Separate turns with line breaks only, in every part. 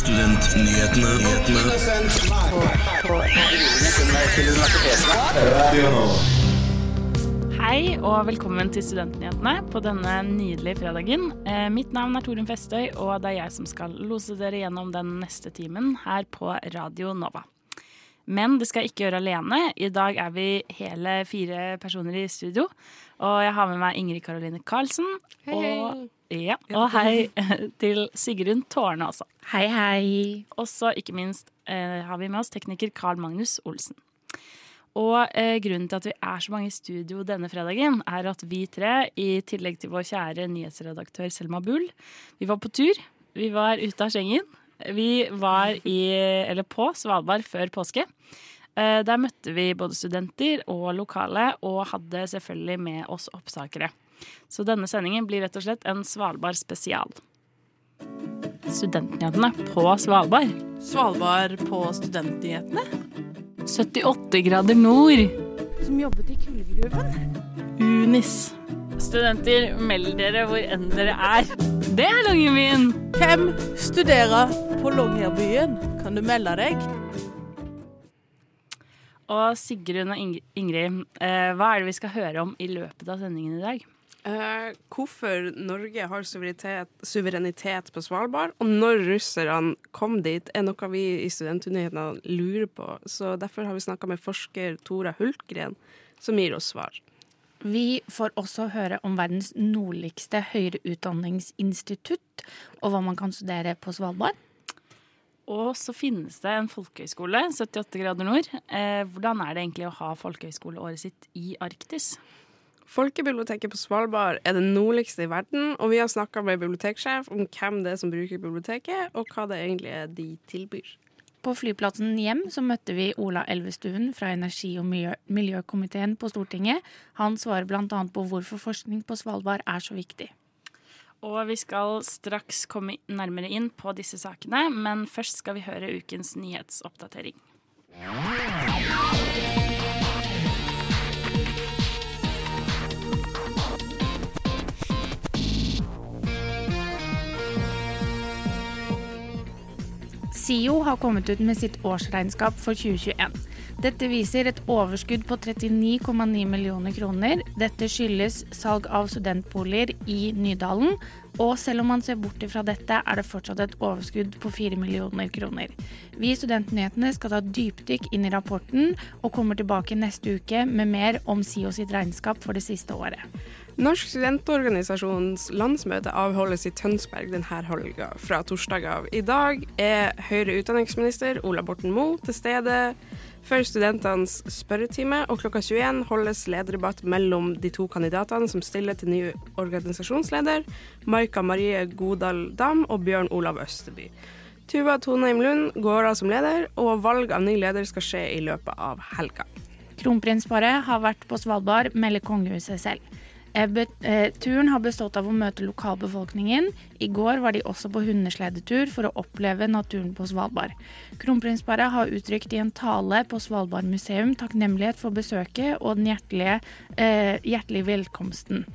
Studentnyhetene.
Hei og velkommen til Studentnyhetene på denne nydelige fredagen. Eh, mitt navn er Torunn Festøy, og det er jeg som skal lose dere gjennom den neste timen her på Radio Nova. Men det skal jeg ikke gjøre alene. I dag er vi hele fire personer i studio. Og jeg har med meg Ingrid Karoline Karlsen.
Hei,
Og, ja, og hei til Sigrun Tårne også.
Hei, hei.
Og så ikke minst eh, har vi med oss tekniker Carl Magnus Olsen. Og eh, grunnen til at vi er så mange i studio denne fredagen, er at vi tre, i tillegg til vår kjære nyhetsredaktør Selma Bull, vi var på tur. Vi var ute av Schengen. Vi var i, eller på Svalbard før påske. Eh, der møtte vi både studenter og lokale, og hadde selvfølgelig med oss oppsakere. Så denne sendingen blir rett og slett en Svalbard spesial. Studentnyhetene på Svalbard.
Svalbard på studentnyhetene.
78 grader nord.
Som jobbet i kullgruven.
Unis.
Studenter, meld dere hvor enn dere er. Det er Longyearbyen!
Hvem studerer på Longyearbyen? Kan du melde deg?
Og Sigrun og Ingrid, eh, hva er det vi skal høre om i løpet av sendingen i dag?
Uh, hvorfor Norge har suverenitet, suverenitet på Svalbard, og når russerne kom dit, er noe vi i Studentnyhetene lurer på. Så Derfor har vi snakka med forsker Tora Hultgren, som gir oss svar.
Vi får også høre om verdens nordligste høyere utdanningsinstitutt, og hva man kan studere på Svalbard.
Og så finnes det en folkehøyskole, 78 grader nord. Eh, hvordan er det egentlig å ha folkehøyskoleåret sitt i Arktis?
Folkebiblioteket på Svalbard er det nordligste i verden, og vi har snakka med biblioteksjef om hvem det er som bruker biblioteket, og hva det egentlig er de tilbyr.
På flyplassen hjem så møtte vi Ola Elvestuen fra energi- og miljø miljøkomiteen på Stortinget. Han svarer bl.a. på hvorfor forskning på Svalbard er så viktig.
Og vi skal straks komme nærmere inn på disse sakene, men først skal vi høre ukens nyhetsoppdatering.
SIO har kommet ut med sitt årsregnskap for 2021. Dette viser et overskudd på 39,9 millioner kroner. Dette skyldes salg av studentboliger i Nydalen. Og selv om man ser bort fra dette, er det fortsatt et overskudd på 4 millioner kroner. Vi i Studentnyhetene skal ta dypdykk inn i rapporten, og kommer tilbake neste uke med mer om SIO sitt regnskap for det siste året.
Norsk studentorganisasjons landsmøte avholdes i Tønsberg denne helga fra torsdag av. I dag er høyere utdanningsminister Ola Borten Moe til stede for studentenes spørretime, og klokka 21 holdes lederdebatt mellom de to kandidatene som stiller til ny organisasjonsleder, Maika Marie Godal Dam og Bjørn Olav Østeby. Tuva Toneim Lund går av som leder, og valg av ny leder skal skje i løpet av helga.
Kronprinsparet har vært på Svalbard, melder kongehuset selv. Eh, eh, Turen har bestått av å møte lokalbefolkningen. I går var de også på hundesledetur for å oppleve naturen på Svalbard. Kronprinsparet har uttrykt i en tale på Svalbard museum takknemlighet for besøket og den hjertelige, eh, hjertelige velkomsten.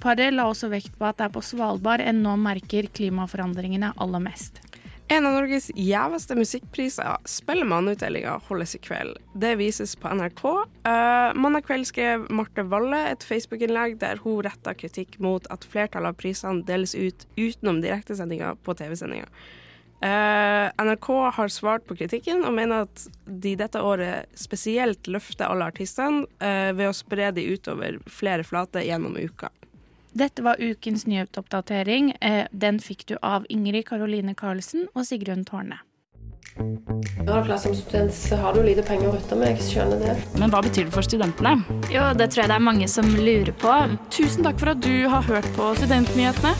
Paret la også vekt på at det er på Svalbard en nå merker klimaforandringene aller mest.
En av Norges gjeveste musikkpriser, Spellemannutdelinga, holdes i kveld. Det vises på NRK. Uh, Mandag kveld skrev Marte Valle et Facebook-innlegg der hun retta kritikk mot at flertallet av prisene deles ut utenom direktesendinga på TV-sendinga. Uh, NRK har svart på kritikken og mener at de dette året spesielt løfter alle artistene uh, ved å spre de utover flere flater gjennom uka.
Dette var ukens nyhetsoppdatering. Eh, Den fikk du av Ingrid Karoline Karlsen og Sigrun Tårne.
Som student, så har du lite penger å rutte med. Jeg skjønner det.
Men hva betyr det for studentene?
Jo, det tror jeg det er mange som lurer på.
Tusen takk for at du har hørt på Studentnyhetene.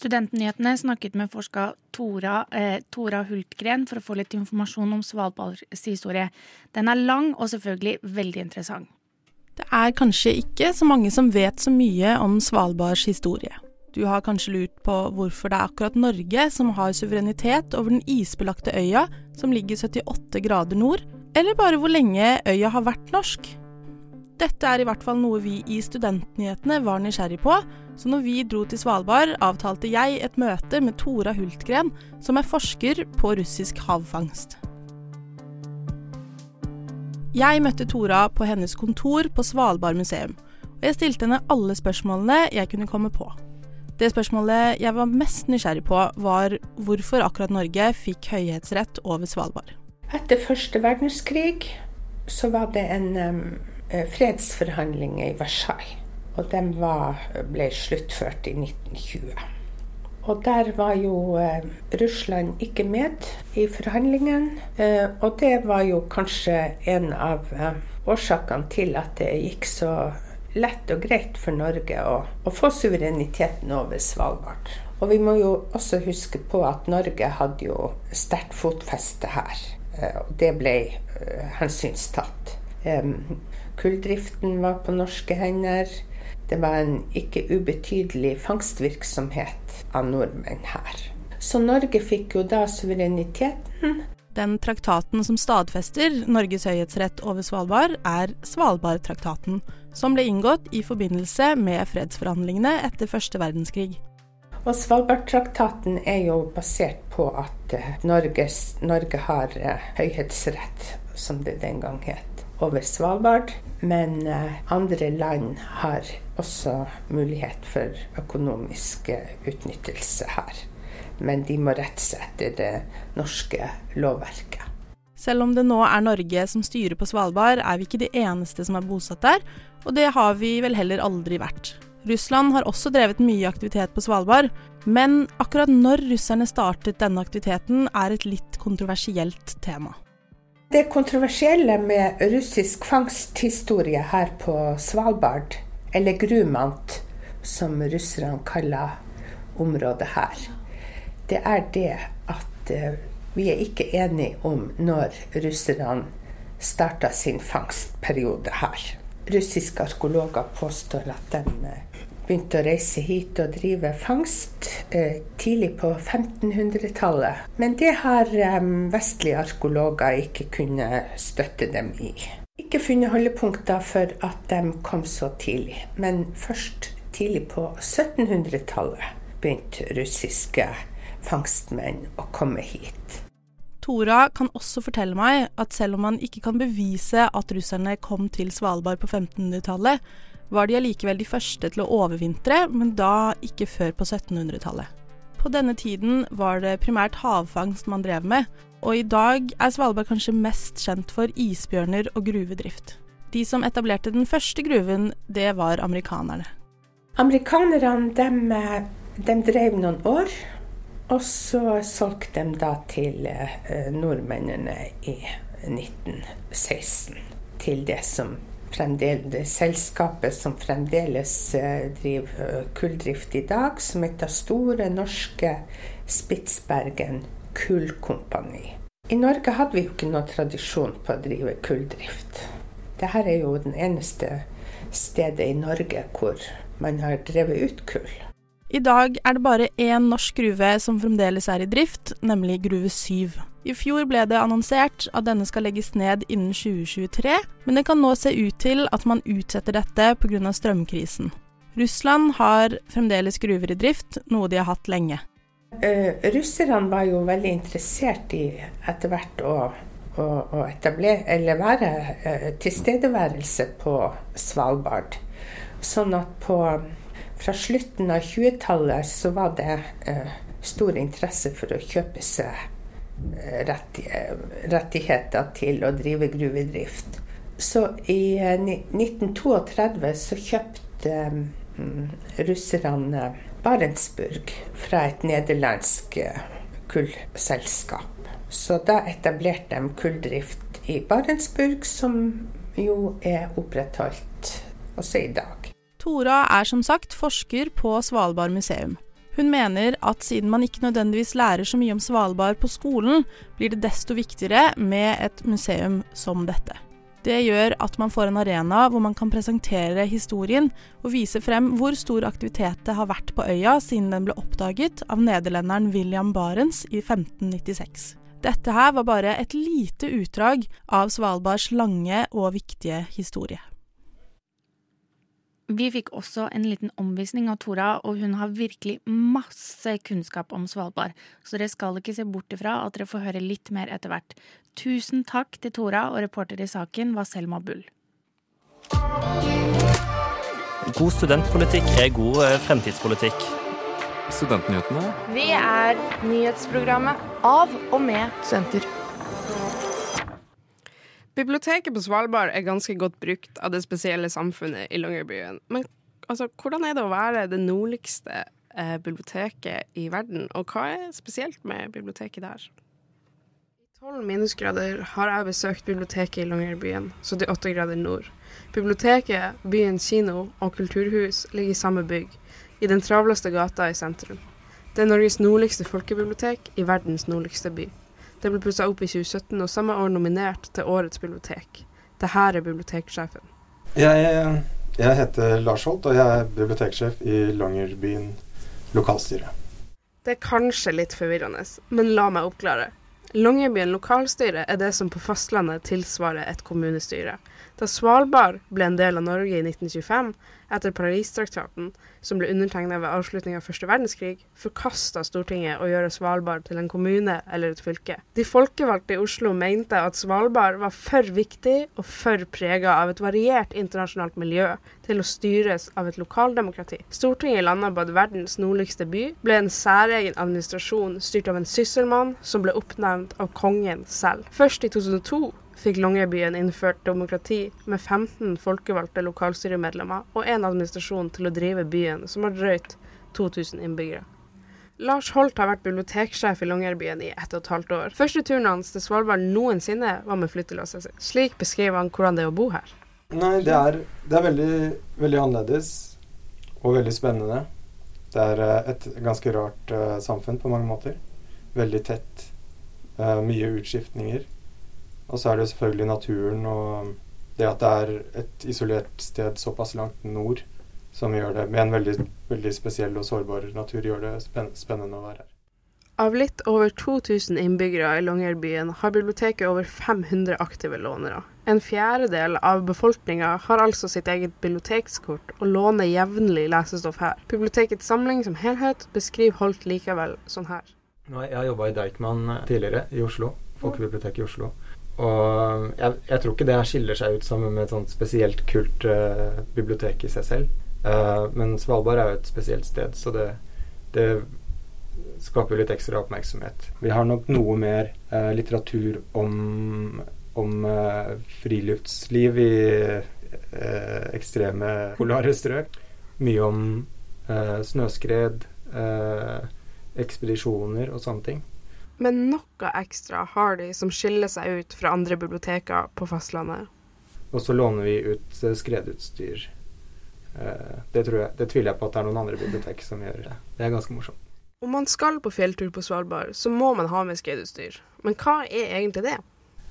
Studentnyhetene snakket med forsker Tora, eh, Tora Hultgren for å få litt informasjon om Svalbards historie. Den er lang og selvfølgelig veldig interessant.
Det er kanskje ikke så mange som vet så mye om Svalbards historie. Du har kanskje lurt på hvorfor det er akkurat Norge som har suverenitet over den isbelagte øya som ligger 78 grader nord, eller bare hvor lenge øya har vært norsk. Dette er i hvert fall noe vi i Studentnyhetene var nysgjerrig på, Så når vi dro til Svalbard, avtalte jeg et møte med Tora Hultgren, som er forsker på russisk havfangst. Jeg møtte Tora på hennes kontor på Svalbard museum, og jeg stilte henne alle spørsmålene jeg kunne komme på. Det spørsmålet jeg var mest nysgjerrig på, var hvorfor akkurat Norge fikk høyhetsrett over Svalbard.
Etter første verdenskrig så var det en um, fredsforhandling i Versailles. Og var, ble sluttført i 1920. Og der var jo eh, Russland ikke med i forhandlingen. Eh, og det var jo kanskje en av eh, årsakene til at det gikk så lett og greit for Norge å, å, få suvereniteten over Svalbard. Og vi må jo også huske på at Norge hadde jo sterkt fotfeste her. Eh, og det ble uh, hensynstatt. Um, kulldriften var på norske hender. Det var en ikke ubetydelig fangstvirksomhet av nordmenn her. Så Norge fikk jo da suvereniteten.
Den traktaten som stadfester Norges høyhetsrett over Svalbard, er Svalbardtraktaten som ble inngått i forbindelse med fredsforhandlingene etter første verdenskrig.
Og Svalbardtraktaten er jo basert på at eh, Norges, Norge har uh, høyhetsrett, som det den gang het, over Svalbard. Men uh, andre land har også mulighet for økonomisk utnyttelse her. Men de må rette seg etter det norske lovverket.
Selv om det nå er Norge som styrer på Svalbard, er vi ikke de eneste som er bosatt der, og det har vi vel heller aldri vært. Russland har også drevet mye aktivitet på Svalbard, men akkurat når russerne startet denne aktiviteten, er et litt kontroversielt tema.
Det kontroversielle med russisk fangsthistorie her på Svalbard, eller Grumant, som russerne kaller området her, det er det at eh, vi er ikke enige om når russerne starta sin fangstperiode her. Russiske arkeologer påstår at de eh, begynte å reise hit og drive fangst eh, tidlig på 1500-tallet. Men det har eh, vestlige arkeologer ikke kunnet støtte dem i. Ikke funnet holdepunkter for at de kom så tidlig, men først tidlig på 1700-tallet begynte russiske fangstmenn å komme hit.
Tora kan også fortelle meg at selv om man ikke kan bevise at russerne kom til Svalbard på 1500-tallet, var de allikevel de første til å overvintre, men da ikke før på 1700-tallet. På denne tiden var det primært havfangst man drev med, og i dag er Svalbard kanskje mest kjent for isbjørner og gruvedrift. De som etablerte den første gruven, det var amerikanerne.
Amerikanerne de, de drev noen år, og så solgte de da til eh, nordmennene i 1916. Til det som det selskapet som fremdeles eh, driver eh, kulldrift i dag, som heter Store Norske Spitsbergen Kullkompani. I Norge hadde vi jo ikke noen tradisjon på å drive kulldrift. Dette er jo den eneste stedet i Norge hvor man har drevet ut kull.
I dag er det bare én norsk gruve som fremdeles er i drift, nemlig Gruve 7. I fjor ble det annonsert at denne skal legges ned innen 2023, men det kan nå se ut til at man utsetter dette pga. strømkrisen. Russland har fremdeles gruver i drift, noe de har hatt lenge.
Uh, russerne var jo veldig interessert i etter hvert å, å, å etablere, eller være uh, tilstedeværelse på Svalbard. Sånn at på fra slutten av 20-tallet så var det uh, stor interesse for å kjøpe seg rettigheter til å drive gruvedrift. Så i 1932 eh, så kjøpte um, russerne Barentsburg fra et nederlandsk kullselskap. Så da etablerte de kulldrift i Barentsburg, som jo er opprettholdt også i dag.
Tora er som sagt forsker på Svalbard museum. Hun mener at siden man ikke nødvendigvis lærer så mye om Svalbard på skolen, blir det desto viktigere med et museum som dette. Det gjør at man får en arena hvor man kan presentere historien og vise frem hvor stor aktivitet det har vært på øya siden den ble oppdaget av nederlenderen William Barents i 1596. Dette her var bare et lite utdrag av Svalbards lange og viktige historie.
Vi fikk også en liten omvisning av Tora, og hun har virkelig masse kunnskap om Svalbard, så dere skal ikke se bort ifra at dere får høre litt mer etter hvert. Tusen takk til Tora, og reporter i saken var Selma Bull.
God studentpolitikk er god eh, fremtidspolitikk.
Studentnyhetene.
Vi er nyhetsprogrammet av og med studenter.
Biblioteket på Svalbard er ganske godt brukt av det spesielle samfunnet i Longyearbyen. Men altså, hvordan er det å være det nordligste eh, biblioteket i verden, og hva er spesielt med biblioteket der? I tolv minusgrader har jeg besøkt biblioteket i Longyearbyen, 78 grader nord. Biblioteket, byens kino og kulturhus ligger i samme bygg, i den travleste gata i sentrum. Det er Norges nordligste folkebibliotek i verdens nordligste by. Det ble pussa opp i 2017, og samme år nominert til Årets bibliotek. Det her er biblioteksjefen.
Jeg, jeg heter Lars Holt, og jeg er biblioteksjef i Longyearbyen lokalstyre.
Det er kanskje litt forvirrende, men la meg oppklare. Longyearbyen lokalstyre er det som på fastlandet tilsvarer et kommunestyre. Da Svalbard ble en del av Norge i 1925, etter Paristraktaten, som ble undertegna ved avslutningen av første verdenskrig, forkasta Stortinget å gjøre Svalbard til en kommune eller et fylke. De folkevalgte i Oslo mente at Svalbard var for viktig og for prega av et variert internasjonalt miljø til å styres av et lokaldemokrati. Stortinget landa på at verdens nordligste by ble en særegen administrasjon styrt av en sysselmann som ble oppnevnt av kongen selv. Først i 2002 fikk Longyearbyen innført demokrati med 15 folkevalgte lokalstyremedlemmer og en administrasjon til å drive byen, som har drøyt 2000 innbyggere. Lars Holt har vært biblioteksjef i Longyearbyen i ett og et halvt år. Første turen hans til Svalbard noensinne var med flyttelasset sitt. Slik beskriver han hvordan det er å bo her.
Nei, det er, det er veldig, veldig annerledes og veldig spennende. Det er eh, et ganske rart uh, samfunn på mange måter. Veldig tett. Uh, mye utskiftninger. Og så er det selvfølgelig naturen og det at det er et isolert sted såpass langt nord som gjør det med en veldig, veldig spesiell og sårbar natur, gjør det spennende å være her.
Av litt over 2000 innbyggere i Longyearbyen har biblioteket over 500 aktive lånere. En fjerdedel av befolkninga har altså sitt eget bibliotekskort og låner jevnlig lesestoff her. Bibliotekets samling som helhet beskriver Holt likevel sånn her.
Jeg har jobba i Deichman tidligere, i Oslo. Folkebiblioteket i Oslo. Og jeg, jeg, tror ikke det her skiller seg ut sammen med et sånt spesielt kult uh, bibliotek i seg selv. Uh, men Svalbard er jo et spesielt sted, så det, det skaper litt ekstra oppmerksomhet. Vi har nok noe mer uh, litteratur om, om friluftsliv i ekstreme polare strøk. Mye om snøskred, ekspedisjoner og sånne ting.
Men noe ekstra har de som skiller seg ut fra andre biblioteker på fastlandet.
Og så låner vi ut eh, skredutstyr. Eh, det, jeg, det tviler jeg på at det er noen andre bibliotek som gjør. Det Det er ganske morsomt.
Om man skal på fjelltur på Svalbard, så må man ha med skredutstyr. Men hva er egentlig det?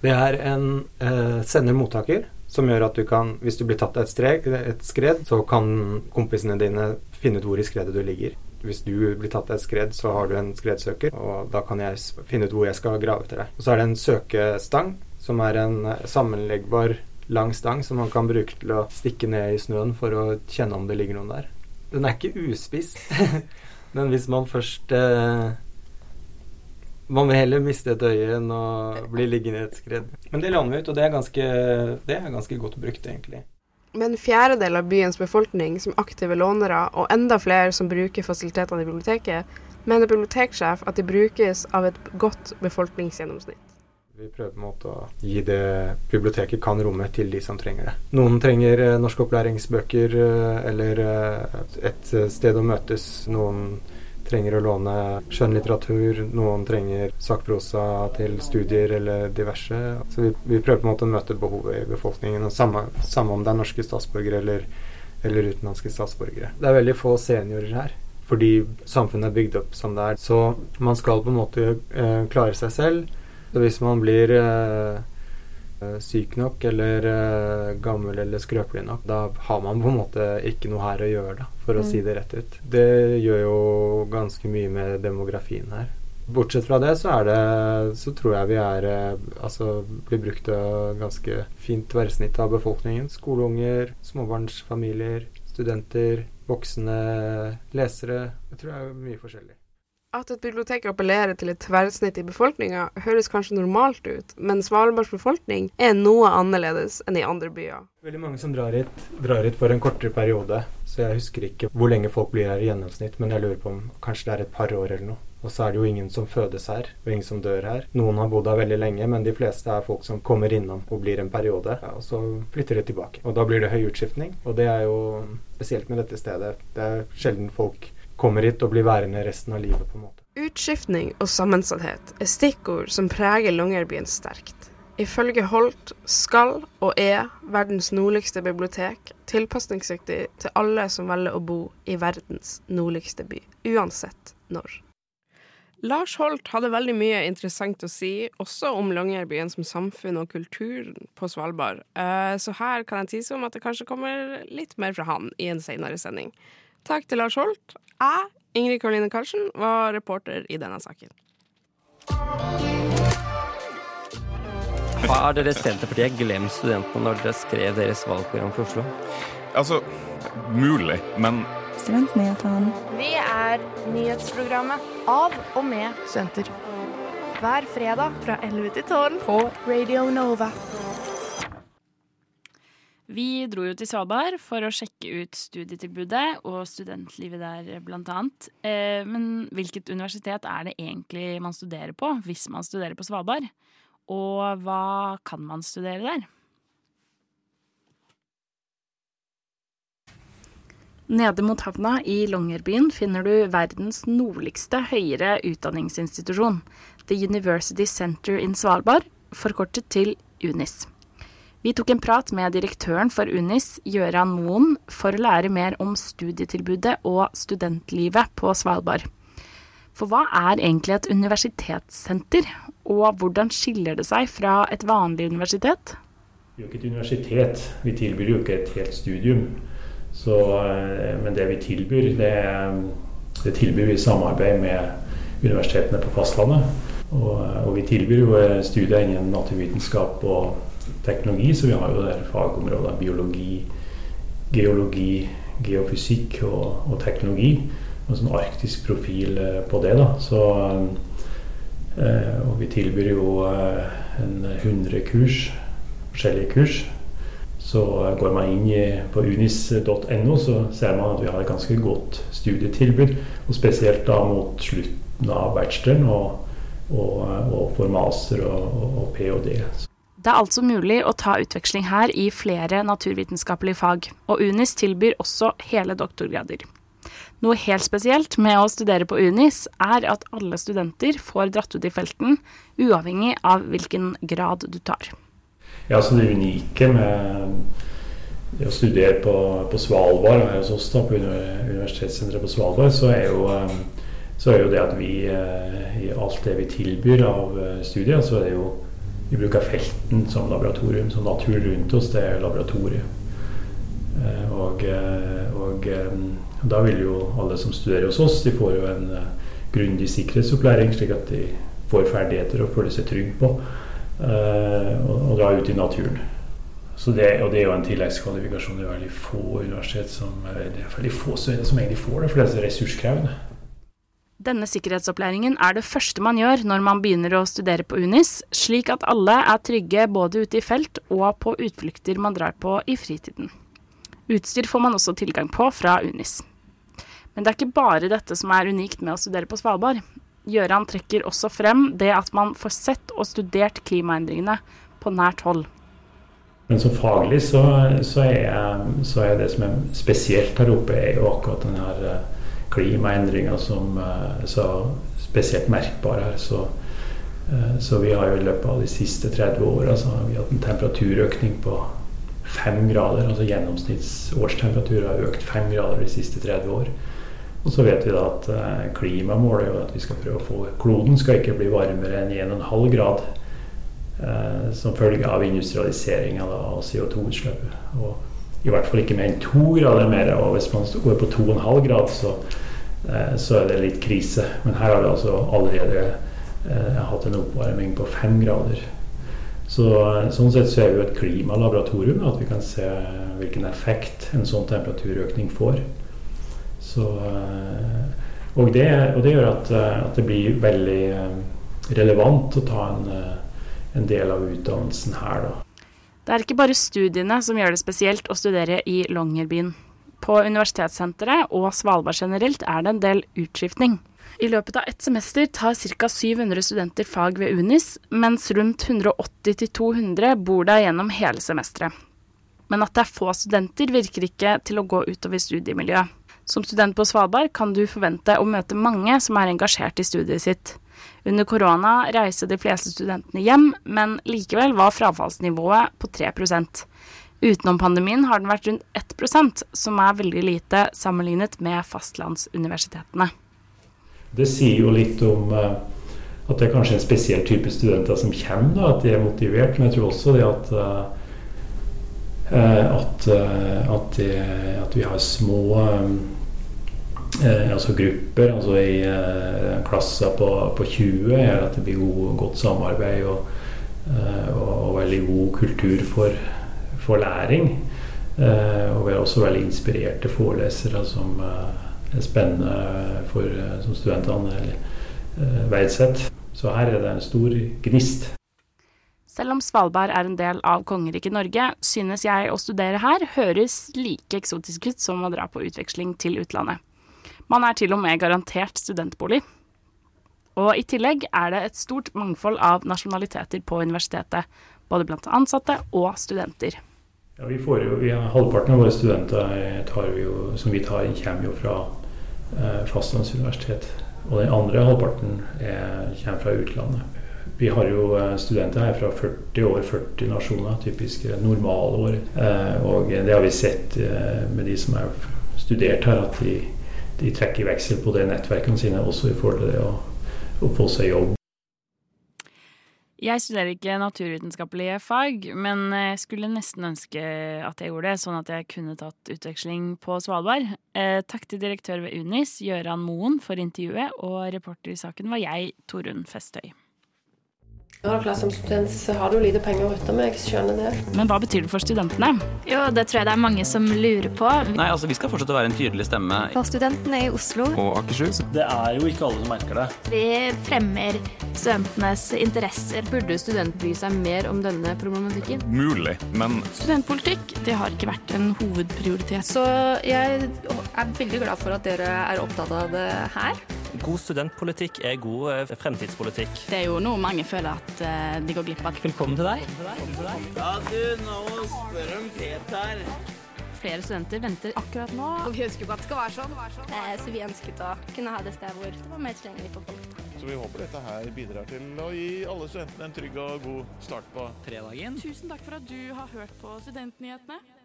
Det er en eh, sender-mottaker som gjør at du kan, hvis du blir tatt av et, et skred, så kan kompisene dine finne ut hvor i skredet du ligger hvis du blir tatt av et skred, så har du en skredsøker, og da kan jeg finne ut hvor jeg skal grave etter deg. Og så er det en søkestang, som er en eh, sammenleggbar lang stang som man kan bruke til å stikke ned i snøen for å kjenne om det ligger noen der. Den er ikke uspiss, men hvis man først eh, Man vil heller miste et øye enn å bli liggende i et skred. Men det lander vi ut, og det er ganske, det er ganske godt brukt, egentlig.
Med en fjerdedel av byens befolkning som aktive lånere, og enda flere som bruker fasilitetene i biblioteket, mener biblioteksjef at de brukes av et godt befolkningsgjennomsnitt.
Vi prøver på en måte å gi det biblioteket kan romme til de som trenger det. Noen trenger eh, norskopplæringsbøker eh, eller eh, et sted å møtes. Noen trenger å låne skjønnlitteratur, noen trenger sakprosa til studier eller diverse. Så vi, vi, prøver på en måte å møte behovet i befolkningen, og samme, samme om det er norske statsborgere eller, eller utenlandske statsborgere. Det er veldig få seniorer her fordi samfunnet er bygd opp som det er. Så man skal på en måte eh, klare seg selv. Så hvis man blir eh, syk nok eller uh, gammel eller skrøpelig nok, da har man på en måte ikke noe her å gjøre, da, for å si mm. det rett ut. Det gjør jo ganske mye med demografien her. Bortsett fra det, så det Så tror jeg vi er uh, Altså blir brukt av ganske fint tverrsnitt av befolkningen. Skoleunger, småbarnsfamilier, studenter, voksne lesere. Jeg tror det er mye forskjellig.
At et bibliotek appellerer til et tverrsnitt i befolkninga, høres kanskje normalt ut, men Svalbards befolkning er noe annerledes enn i andre byer.
Veldig mange som drar hit, drar hit for en kortere periode, så jeg husker ikke hvor lenge folk blir her i gjennomsnitt, men jeg lurer på om kanskje det er et par år eller noe. Og så er det jo ingen som fødes her, og ingen som dør her. Noen har bodd her veldig lenge, men de fleste er folk som kommer innom og blir en periode, ja, og så flytter de tilbake. Og da blir det høy utskiftning, og det er jo spesielt med dette stedet. Det er sjelden folk kommer hit og blir værende resten av livet, på en måte.
Utskiftning og sammensatthet er stikkord som preger Longyearbyen sterkt. Ifølge Holt skal og er verdens nordligste bibliotek tilpasningsdyktig til alle som velger å bo i verdens nordligste by, uansett når. Lars Holt hadde veldig mye interessant å si, også om Longyearbyen som samfunn og kulturen på Svalbard, eh, så her kan jeg tise om at det kanskje kommer litt mer fra han i en senere sending. Takk til Lars Holt. Jeg, Ingrid Karoline Karlsen, var reporter i denne saken.
Har dere Senterpartiet glemt studentene når dere skrev deres valgprogram for Oslo?
Altså, mulig, men
Studentnyhetene. Vi er nyhetsprogrammet av og med Senter. Hver fredag fra 11 til 12 på Radio Nova.
Vi dro jo til Svalbard for å sjekke ut studietilbudet og studentlivet der, blant annet. Eh, men hvilket universitet er det egentlig man studerer på, hvis man studerer på Svalbard? Og hva kan man studere der? Nede mot havna i Longyearbyen finner du verdens nordligste høyere utdanningsinstitusjon, The University Center in Svalbard, forkortet til UNIS. Vi tok en prat med direktøren for UNIS, Gøran Moen, for å lære mer om studietilbudet og studentlivet på Svalbard. For hva er egentlig et universitetssenter, og hvordan skiller det seg fra et vanlig universitet?
Vi er jo ikke et universitet, vi tilbyr jo ikke et helt studium. Så, men det vi tilbyr, det, det, tilbyr vi i samarbeid med universitetene på fastlandet. Og, og vi tilbyr jo studier innen naturvitenskap og teknologi, så vi har jo der fagområder biologi, geologi, geofysikk og, og teknologi. Og sånn arktisk profil på det. da. Så, og vi tilbyr jo en 100 kurs, forskjellige kurs. Så går man inn på unis.no, så ser man at vi har et ganske godt studietilbud. Og spesielt da mot slutten av bacheloren og, og, og for master og, og ph.d.
Det er altså mulig å ta utveksling her i flere naturvitenskapelige fag, og UNIS tilbyr også hele doktorgrader. Noe helt spesielt med å studere på UNIS er at alle studenter får dratt ut i felten, uavhengig av hvilken grad du tar.
Ja, så Det unike med å studere på, på Svalbard, her hos oss da, på Universitetssenteret på Svalbard, så er, jo, så er jo det at vi i alt det vi tilbyr av studier, så er det jo vi bruker felten som laboratorium. Så naturen rundt oss, det er laboratoriet. Og, og, da vil jo alle som studerer hos oss, de får jo en grundig sikkerhetsopplæring, slik at de får ferdigheter og føler seg trygge på å dra ut i naturen. Det, og det er jo en tilleggskvalifikasjon. Det er veldig få universitet som, det er veldig få som egentlig får det, for det er så ressurskrevende.
Denne sikkerhetsopplæringen er det første man gjør når man begynner å studere på UNIS, slik at alle er trygge både ute i felt og på utflukter man drar på i fritiden. Utstyr får man også tilgang på fra UNIS. Men det er ikke bare dette som er unikt med å studere på Svalbard. Gjøran trekker også frem det at man får sett og studert klimaendringene på nært hold.
Men som faglig så, så, er, så er det som er spesielt her oppe, er jo akkurat den her klimaendringer som er så spesielt merkbare her. Så, så, vi har jo i løpet av de siste 30 åra altså, hatt en temperaturøkning på fem grader. altså Gjennomsnittsårstemperatur har økt fem grader de siste 30 år. Og så vet vi da at klimamålet er jo at vi skal prøve å få kloden skal ikke bli varmere enn 1,5 grad. Eh, som følge av industrialiseringa av CO2-utslippet. Og i hvert fall ikke mer enn to grader mer. Og hvis man går på 2,5 grad, så, eh, så, er det litt krise. Men her har vi altså allerede eh, hatt en oppvarming på fem grader. Så, sånn sett så er vi jo et klimalaboratorium, at vi kan se hvilken effekt en sånn temperaturøkning får. Så, og, det, og, det, gjør at, at, det blir veldig relevant å ta en, en del av utdannelsen her, da.
Det er ikke bare studiene som gjør det spesielt å studere i Longyearbyen. På universitetssenteret og Svalbard generelt er det en del utskiftning. I løpet av ett semester tar ca. 700 studenter fag ved UNIS, mens rundt 180-200 bor der gjennom hele semesteret. Men at det er få studenter, virker ikke til å gå utover studiemiljøet. Som student på Svalbard kan du forvente å møte mange som er engasjert i studiet sitt. Under korona reiser de fleste studentene hjem, men likevel var frafallsnivået på 3 Utenom pandemien har den vært rundt 1% som er veldig lite sammenlignet med fastlandsuniversitetene.
Det sier jo litt om uh, at det er kanskje en spesiell type studenter som kommer, da, at de er motivert. Men jeg tror også det at, uh, at, at, det, at, vi har små altså grupper. altså I klasser på, på 20 gjør at det blir god, godt samarbeid og, og veldig god kultur for for læring. Eh, og vi er også veldig inspirerte forelesere som eh, er spennende for, eh, som studentene verdsetter. Så her er det en stor gnist.
Selv om Svalbard er en del av kongeriket Norge, synes jeg å studere her høres like eksotisk ut som å dra på utveksling til utlandet. Man er til og med garantert studentbolig. Og i tillegg er det et stort mangfold av nasjonaliteter på universitetet, både blant ansatte og studenter.
Ja, vi får jo, vi Halvparten av våre studenter vi jo, som vi tar, kommer jo fra eh, fastlandsuniversitet. Og den andre halvparten er, kommer fra utlandet. Vi har jo eh, studenter her fra 40 år, 40 nasjoner, typisk normalår. Eh, og det har vi sett eh, med de som har studert her, at de, de trekker veksel på det nettverkene sine også i forhold til det å få seg jobb
jeg studerer ikke naturvitenskapelige fag, men jeg skulle nesten ønske at jeg gjorde det, sånn at jeg kunne tatt utveksling på Svalbard. Eh, takk til direktør ved UNIS, Gøran Moen, for intervjuet, og reporter i saken var jeg, Torunn Festøy.
Når du som student, så har du lite penger å rutte med. Jeg skjønner det.
Men hva betyr det for studentene?
Jo, Det tror jeg det er mange som lurer på.
Nei, altså Vi skal fortsette å være en tydelig stemme.
For studentene i Oslo.
Og Akershus.
Det er jo ikke alle som merker det.
Vi fremmer studentenes interesser.
Burde studenter bry seg mer om denne problematikken?
Mulig, men
Studentpolitikk det har ikke vært en hovedprioritet.
Så jeg er veldig glad for at dere er opptatt av det her.
God studentpolitikk er god eh, fremtidspolitikk.
Det er jo noe mange føler at uh, de går glipp av.
Velkommen til deg.
Ja, du, nå spør om Peter.
Flere studenter venter akkurat nå.
Og vi ønsker jo at det skal være sånn.
Eh, så vi ønsket å kunne ha det stedet hvor det var mer tilgjengelig for folk.
Så vi håper dette her bidrar til å gi alle studentene en trygg og god start på fredagen.
Tusen takk for at du har hørt på Studentnyhetene.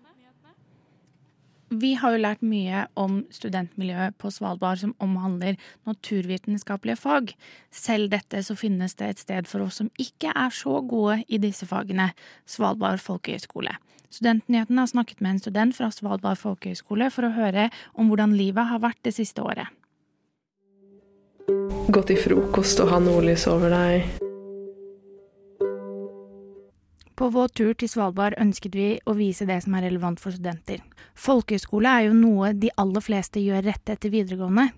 Vi har jo lært mye om studentmiljøet på Svalbard som omhandler naturvitenskapelige fag. Selv dette så finnes det et sted for oss som ikke er så gode i disse fagene, Svalbard folkehøgskole. Studentnyhetene har snakket med en student fra Svalbard folkehøgskole for å høre om hvordan livet har vært det siste året.
Gå til frokost og ha nordlys over deg.
På vår tur til Svalbard ønsket vi å vise det som er relevant for studenter. Folkehøyskole er jo noe de aller fleste gjør rett etter videregående.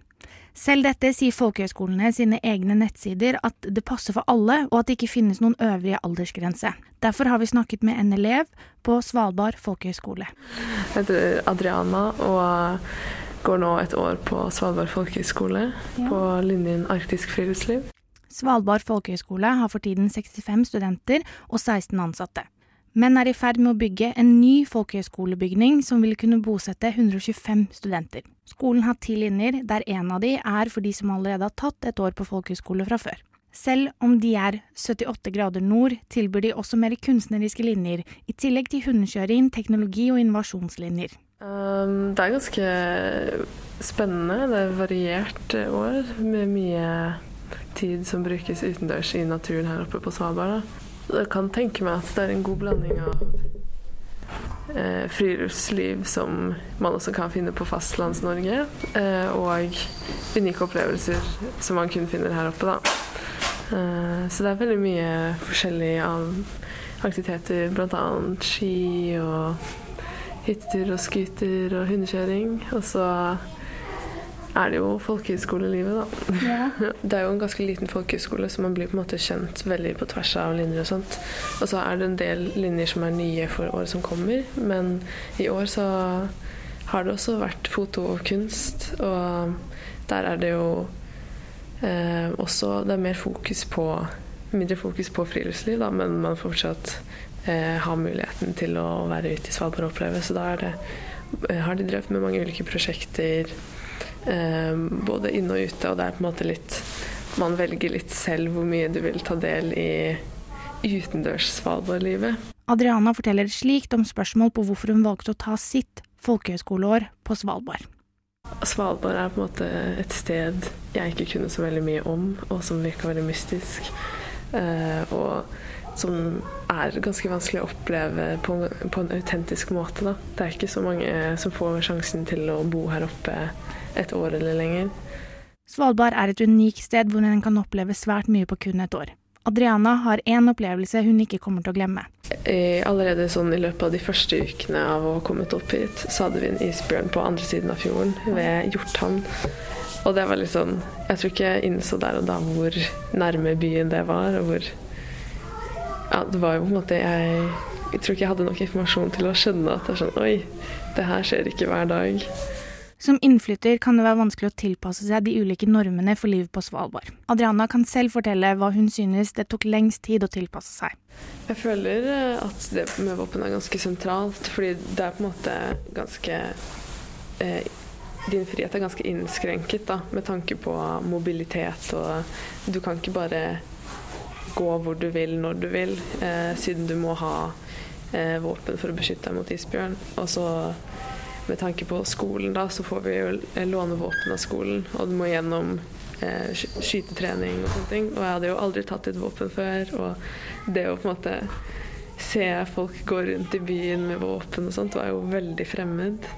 Selv dette sier folkehøyskolene sine egne nettsider at det passer for alle, og at det ikke finnes noen øvrige aldersgrense. Derfor har vi snakket med en elev på Svalbard folkehøyskole.
Jeg heter Adriana og går nå et år på Svalbard folkehøgskole ja. på linjen arktisk friluftsliv.
Svalbard folkehøgskole har for tiden 65 studenter og 16 ansatte, men er i ferd med å bygge en ny folkehøgskolebygning som vil kunne bosette 125 studenter. Skolen har ti linjer, der en av de er for de som allerede har tatt et år på folkehøgskole fra før. Selv om de er 78 grader nord, tilbyr de også mer kunstneriske linjer, i tillegg til hundekjøring, teknologi og innovasjonslinjer.
Um, det er ganske spennende. Det er variert år med mye tid som brukes utendørs i naturen her oppe på Svalbard. Da. Jeg kan tenke meg at det er en god blanding av eh, friluftsliv som man også kan finne på Fastlands-Norge, eh, og unike opplevelser som man kun finner her oppe. Da. Eh, så det er veldig mye forskjellig av aktiviteter, bl.a. ski og hyttetur og scooter og hundekjøring. Og så er det jo folkehøyskolelivet, da.
Ja.
Det er jo en ganske liten folkehøyskole, så man blir på en måte kjent veldig på tvers av linjer og sånt. Og så er det en del linjer som er nye for året som kommer, men i år så har det også vært foto og kunst, og der er det jo eh, også Det er mer fokus på mindre fokus på friluftsliv, da, men man fortsatt eh, har muligheten til å være ute i Svalbard og oppleve. Så da er det, eh, har de drevet med mange ulike prosjekter, både inne og ute, og det er på en måte litt Man velger litt selv hvor mye du vil ta del i utendørs Svalbard-livet.
Adriana forteller slikt om spørsmål på hvorfor hun valgte å ta sitt folkehøyskoleår på Svalbard.
Svalbard er på en måte et sted jeg ikke kunne så veldig mye om, og som virka veldig mystisk. Eh, og som er ganske vanskelig å oppleve på, på en autentisk måte. Da. Det er ikke så mange som får sjansen til å bo her oppe et år eller lenger.
Svalbard er et unikt sted hvor en kan oppleve svært mye på kun et år. Adriana har én opplevelse hun ikke kommer til å glemme.
Allerede sånn i løpet av de første ukene av å ha kommet opp hit, så hadde vi en isbjørn på andre siden av fjorden, ved Hjorthamn. Og det var litt sånn Jeg tror ikke jeg innså der og da hvor nærme byen det var, og hvor Ja, det var jo på en måte Jeg, jeg tror ikke jeg hadde nok informasjon til å skjønne at det er sånn Oi, det her skjer ikke hver dag.
Som innflytter kan det være vanskelig å tilpasse seg de ulike normene for livet på Svalbard. Adriana kan selv fortelle hva hun synes det tok lengst tid å tilpasse seg.
Jeg føler eh, at det med våpen er ganske sentralt, fordi det er på en måte ganske eh, Din frihet er ganske innskrenket da, med tanke på mobilitet, og du kan ikke bare gå hvor du vil når du vil, eh, siden du må ha eh, våpen for å beskytte deg mot isbjørn. Og så med tanke på skolen, da, så får vi jo låne våpen av skolen, og du må gjennom eh, skytetrening og sånne ting. Og jeg hadde jo aldri tatt et våpen før, og det å på en måte se folk gå rundt i byen med våpen og sånt, var jo veldig fremmed.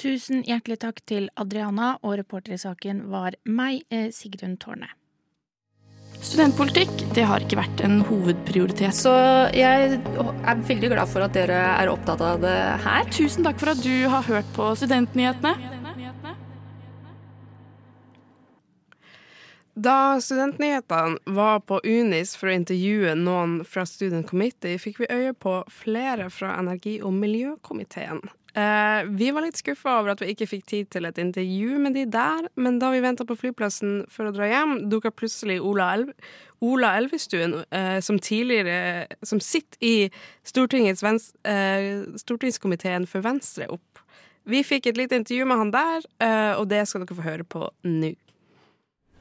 Tusen hjertelig takk til Adriana, og reporter i saken var meg, eh, Sigrun Tårne.
Studentpolitikk det har ikke vært en hovedprioritet.
Så jeg er veldig glad for at dere er opptatt av det her.
Tusen takk for at du har hørt på Studentnyhetene.
Da Studentnyhetene var på Unis for å intervjue noen fra Student Committee, fikk vi øye på flere fra energi- og miljøkomiteen. Eh, vi var litt skuffa over at vi ikke fikk tid til et intervju med de der, men da vi venta på flyplassen for å dra hjem, dukka plutselig Ola, Elv Ola Elvestuen, eh, som tidligere Som sitter i eh, stortingskomiteen for Venstre, opp. Vi fikk et lite intervju med han der, eh, og det skal dere få høre på nå.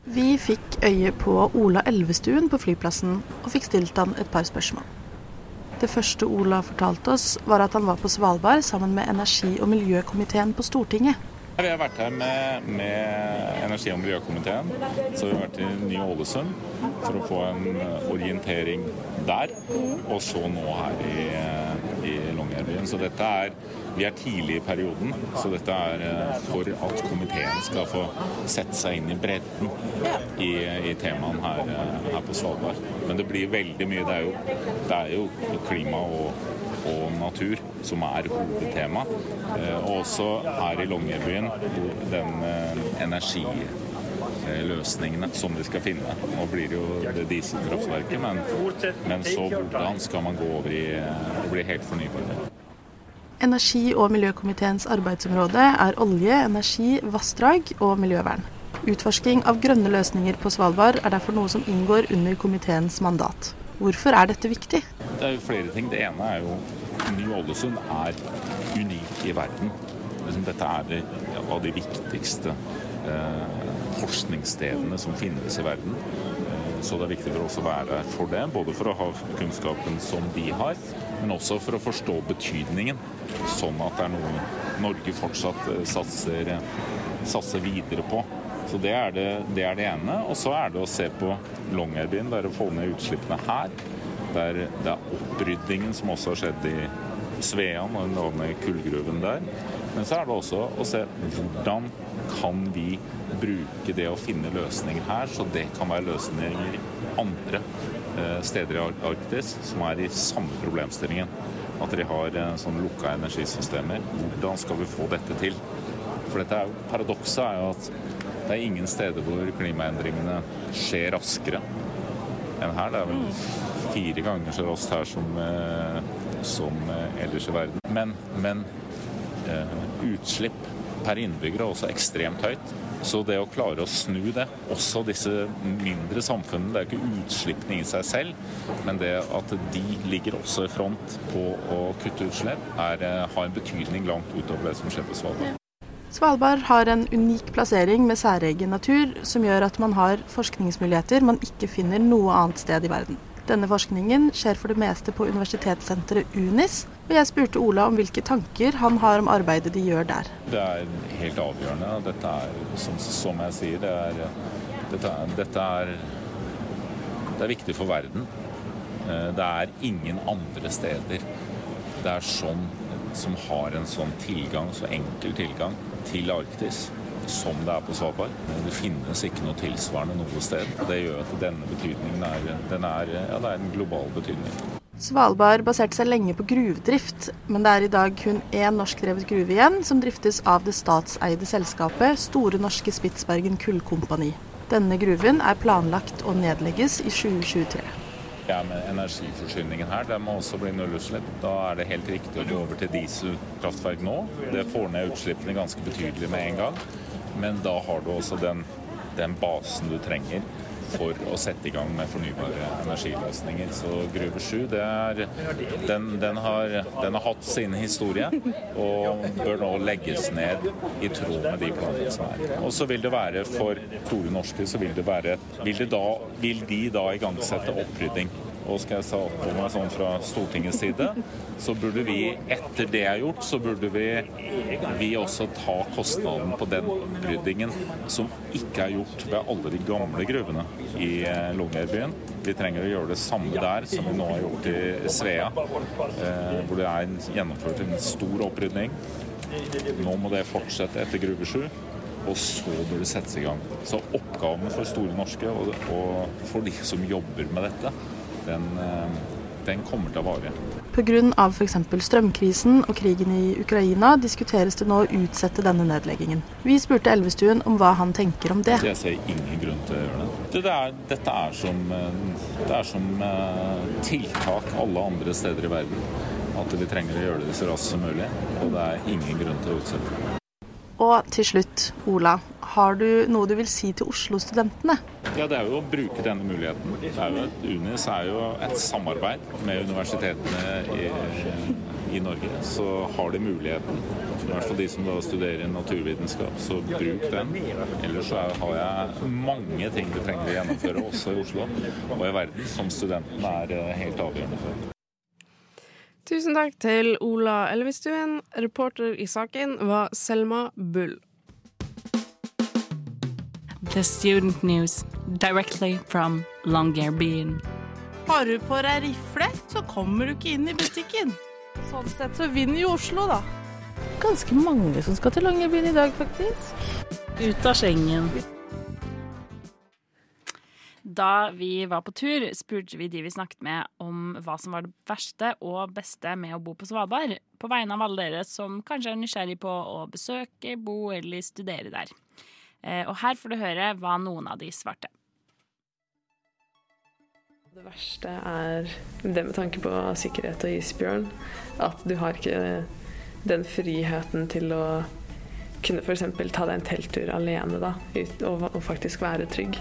Vi fikk øye på Ola Elvestuen på flyplassen, og fikk stilt han et par spørsmål. Det første Ola fortalte oss, var at han var på Svalbard sammen med energi- og miljøkomiteen på Stortinget.
Vi har vært her med, med energi- og miljøkomiteen. Så vi har vært i Ny-Ålesund for å få en orientering der. Og så nå her i, i Longyearbyen. Så dette er Vi er tidlig i perioden, så dette er eh, for at komiteen skal få sette seg inn i bredden i, i temaene her, eh, her på Svalbard. Men det blir veldig mye. Det er jo, det er jo klima og og natur, som er hovedtema. Eh, og også her i Longyearbyen, den energiløsningene som de skal finne. Nå blir det jo det dieselkraftverket, men, men så hvordan skal man gå over i å bli helt fornybar?
Energi- og miljøkomiteens arbeidsområde er olje, energi, vassdrag og miljøvern. Utforsking av grønne løsninger på Svalbard er derfor noe som inngår under komiteens mandat. Hvorfor er dette viktig?
Det er jo flere ting. Det ene er jo Ny-Ålesund er unik i verden. Liksom, dette er av de viktigste eh, forskningsstedene som finnes i verden. Så det er viktig for oss å være der for det, både for å ha kunnskapen som de har, men også for å forstå betydningen, sånn at det er noe Norge fortsatt eh, satser, satser videre på. Så det er det, det er det, ene. Og så er det å se på Longyearbyen, der å få ned utslippene her. Der det er oppryddingen som også har skjedd i Svean og den kullgruven der. Men så er det også å se hvordan kan vi bruke det å finne løsninger her, så det kan være løsninger andre eh, steder i Arktis som er i samme problemstillingen. At de har eh, sånn lukka energisystemer. Hvordan skal vi få dette til? For dette er jo, Paradokset er jo at det er ingen steder hvor klimaendringene skjer raskere enn her. Det er vel fire ganger så raskt her som, eh, som ellers i verden. Men, men utslipp per innbygger er også ekstremt høyt. Så det å klare å snu det, også disse mindre samfunnene, det er ikke utslippene i seg selv, men det at de ligger også i front på å kutte utslipp, er, har en betydning langt utover det som skjer på Svalbard.
Svalbard har en unik plassering med særegen natur, som gjør at man har forskningsmuligheter man ikke finner noe annet sted i verden. Denne forskningen skjer for det meste på universitetssenteret UNIS, og jeg spurte Ola om hvilke tanker han har om arbeidet de gjør der.
Det er helt avgjørende. Dette er, som, som jeg sier, det er, dette, dette er, det er viktig for verden. Eh, det er ingen andre steder det er sånn som har en sånn tilgang, så enkel tilgang, til Arktis som det er på Svalbard. Det finnes ikke noe tilsvarende noe sted. Det gjør at denne betydningen er, er, ja, det er en global betydning.
Svalbard baserte seg lenge på gruvedrift, men det er i dag kun én norskdrevet gruve igjen, som driftes av det statseide selskapet Store Norske Spitsbergen Kullkompani. Denne gruven er planlagt å nedlegges i 2023.
Ja, med Energiforsyningen her det må også bli nullutslipp. Da er det helt riktig å gå over til dieselkraftverk nå. Det får ned utslippene ganske betydelig med en gang. Men da har du også den, den basen du trenger for å sette i gang med fornybare energiløsninger. Så Gruve 7 er, den, den, har, den, har, hatt sin historie og bør nå legges ned i tråd med de planene som er. Og så vil det være for Store Norske så vil det være vil, det da, vil de da igangsette opprydding og skal jeg sa på meg sånn fra Stortingets side, så burde vi, etter det er gjort, så burde vi, vi også ta kostnaden på den oppryddingen som ikke er gjort ved alle de gamle gruvene i eh, Longyearbyen. Vi trenger å gjøre det samme der som vi nå har gjort i Svea, eh, hvor det er gjennomført en stor opprydning. Nå må det fortsette etter Gruve 7 og så bør det settes i gang. Så oppgaven for Store Norske og for de som jobber med dette, den, eh, den kommer til å vare.
Pga. f.eks. strømkrisen og krigen i Ukraina diskuteres det nå å utsette denne nedleggingen. Vi spurte Elvestuen om hva han tenker om det.
Jeg ser ingen grunn til å gjøre det. det er, dette er som, eh, det er som eh, tiltak alle andre steder i verden. At vi trenger å gjøre det så raskt som mulig. Og det er ingen grunn til å utsette det.
Og til slutt, Ola. Har du noe du vil si til Oslo-studentene?
Ja, Det er jo å bruke denne muligheten. Det er jo et, UNIS er jo et samarbeid med universitetene i, i Norge. Så har de muligheten, i hvert fall de som da studerer naturvitenskap, så bruk den. Ellers så har jeg mange ting du trenger å gjennomføre, også i Oslo og i verden, som studentene er eh, helt avgjørende for.
Tusen takk til Ola Elvestuen. Reporter i saken var Selma Bull.
The Student News, directly from Longyearbyen.
Har du på deg rifle, så kommer du ikke inn i butikken. Sånn sett så vinner jo Oslo, da.
Ganske mange som skal til Longyearbyen i dag, faktisk.
Ut av Schengen. Da vi var på tur, spurte vi de vi snakket med om hva som var det verste og beste med å bo på Svalbard, på vegne av alle dere som kanskje er nysgjerrig på å besøke, bo eller studere der. Eh, og her får du høre hva noen av de svarte.
Det verste er det med tanke på sikkerhet og isbjørn. At du har ikke den friheten til å kunne f.eks. ta deg en telttur alene da, og, faktisk være trygg.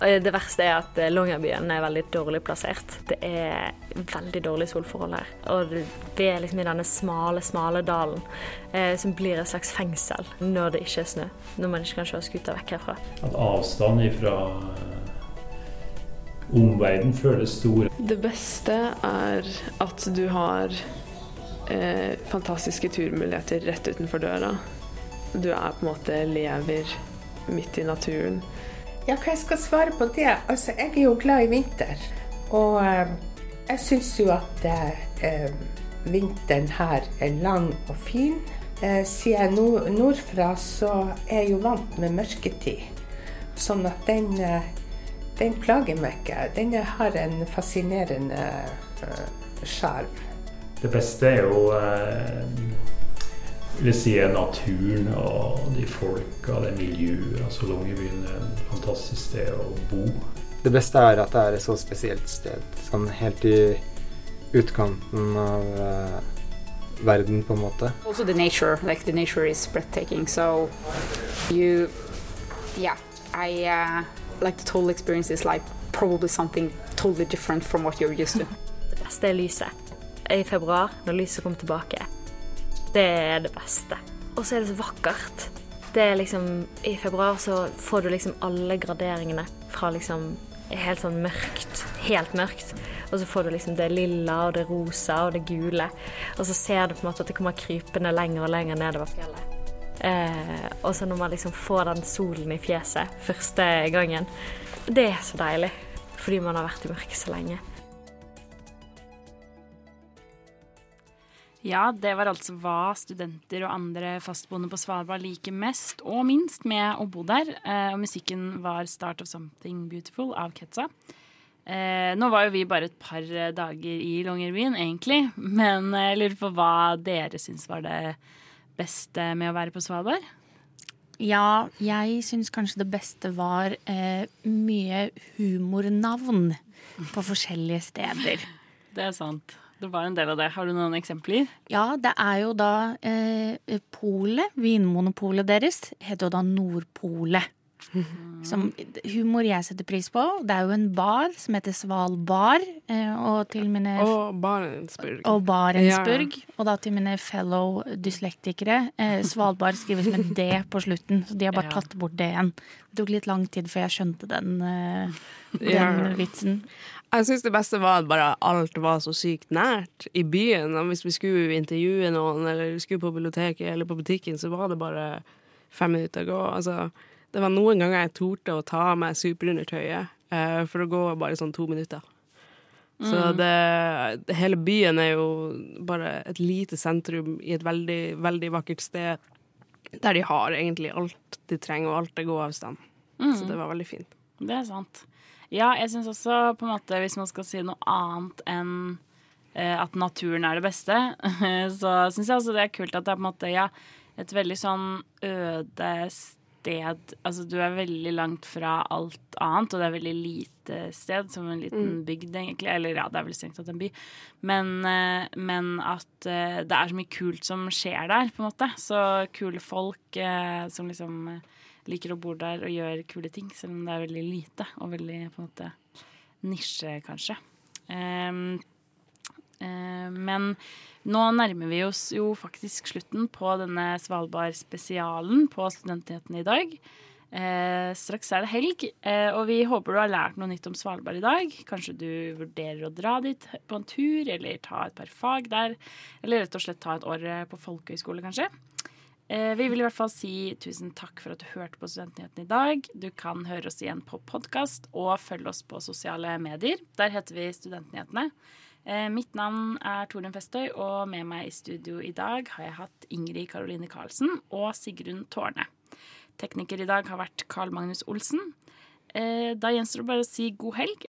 Det verste er at eh, Longyearbyen er veldig dårlig plassert. Det er veldig dårlige solforhold her. Og vi er liksom i denne smale, smale dalen eh, som blir et slags fengsel når det ikke er snø. Når man ikke kan kjøre skuta vekk herfra.
At avstand fra omverdenen føles stor.
Det beste er at du har eh, fantastiske turmuligheter rett utenfor døra. Du er på en måte lever midt i naturen.
Ja, hva jeg skal svare på det? Altså, jeg er jo glad i vinter. Og eh, jeg syns jo at eh, vinteren her er lang og fin. Eh, siden jeg er nord nordfra, så er jeg jo vant med mørketid. Sånn at den, eh, den plager meg ikke. Den har en fascinerende sjarm.
Det beste er jo eh, vil si naturen og de folka, det miljøet. altså Longyearbyen er et fantastisk sted å bo.
Det beste er at det er et så spesielt sted. Sånn helt i utkanten av uh, verden, på en måte.
Also the nature, like the nature is breathtaking. So you, yeah, I uh, like the total experience is like probably something totally different from what you're used to.
Det beste er lyset. I februar, når lyset kommer tilbake. Det er det beste. Og så er det så vakkert. Det er liksom I februar så får du liksom alle graderingene fra liksom helt sånn mørkt, helt mørkt. Og så får du liksom det lilla og det rosa og det gule. Og så ser du på en måte at det kommer krypende lenger og lenger nedover fjellet. Eh, og så når man liksom får den solen i fjeset første gangen, det er så deilig. Fordi man har vært i mørket så lenge.
Ja, det var altså hva studenter og andre fastboende på Svalbard liker mest og minst med å bo der. Eh, og musikken var 'Start of Something Beautiful' av Ketza. Eh, nå var jo vi bare et par dager i Longyearbyen, egentlig. Men jeg lurer på hva dere syns var det beste med å være på Svalbard?
Ja, jeg syns kanskje det beste var eh, mye humornavn på forskjellige steder.
Det er sant. Det var en del av det. Har du noen eksempler?
Ja, det er jo da eh, Polet, vinmonopolet deres, heter jo da Nordpolet. Som humor jeg setter pris på. Det er jo en bar som heter Svalbard. Eh, og til mine
Og Barentsburg.
Og Barentsburg. Ja. Og da til mine fellow dyslektikere. Eh, Svalbard skrives med D på slutten, så de har bare ja. tatt bort D-en. Det tok litt lang tid før jeg skjønte den, eh, den ja. vitsen.
Jeg syns det beste var at bare alt var så sykt nært i byen. Og hvis vi skulle intervjue noen, eller skulle på biblioteket eller på butikken, så var det bare fem minutter å gå. Altså, det var noen ganger jeg torde å ta av meg superundertøyet eh, for å gå bare sånn to minutter. Mm. Så det, hele byen er jo bare et lite sentrum i et veldig, veldig vakkert sted der de har egentlig alt de trenger, og alt er god avstand. Mm. Så det var veldig fint.
Det er sant. Ja, jeg syns også på en måte hvis man skal si noe annet enn eh, at naturen er det beste, så syns jeg også det er kult at det er på en måte ja, et veldig sånn øde sted Altså du er veldig langt fra alt annet, og det er veldig lite sted, som en liten mm. bygd, egentlig. Eller ja, det er vel strengt tatt en by. Men, eh, men, at eh, det er så mye kult som skjer der, på en måte. Så kule folk som liksom liker å bo der og gjøre kule ting, selv om det er veldig lite og veldig på en måte nisje, kanskje. Um, uh, men nå nærmer vi oss jo faktisk slutten på denne Svalbard-spesialen på Studentnyhetene i dag. Eh, straks er det helg, eh, og vi håper du har lært noe nytt om Svalbard i dag. Kanskje du vurderer å dra dit på en tur, eller ta et par fag der. Eller rett og slett ta et år på folkehøyskole, kanskje. Eh, vi vil i hvert fall si tusen takk for at du hørte på Studentnyhetene i dag. Du kan høre oss igjen på podkast og følge oss på sosiale medier. Der heter vi Studentnyhetene. Eh, mitt navn er Torunn Festøy, og med meg i studio i dag har jeg hatt Ingrid Karoline Karlsen og Sigrun Tårne. Tekniker i dag har vært Carl Magnus Olsen. Eh, da gjenstår det bare å si god helg,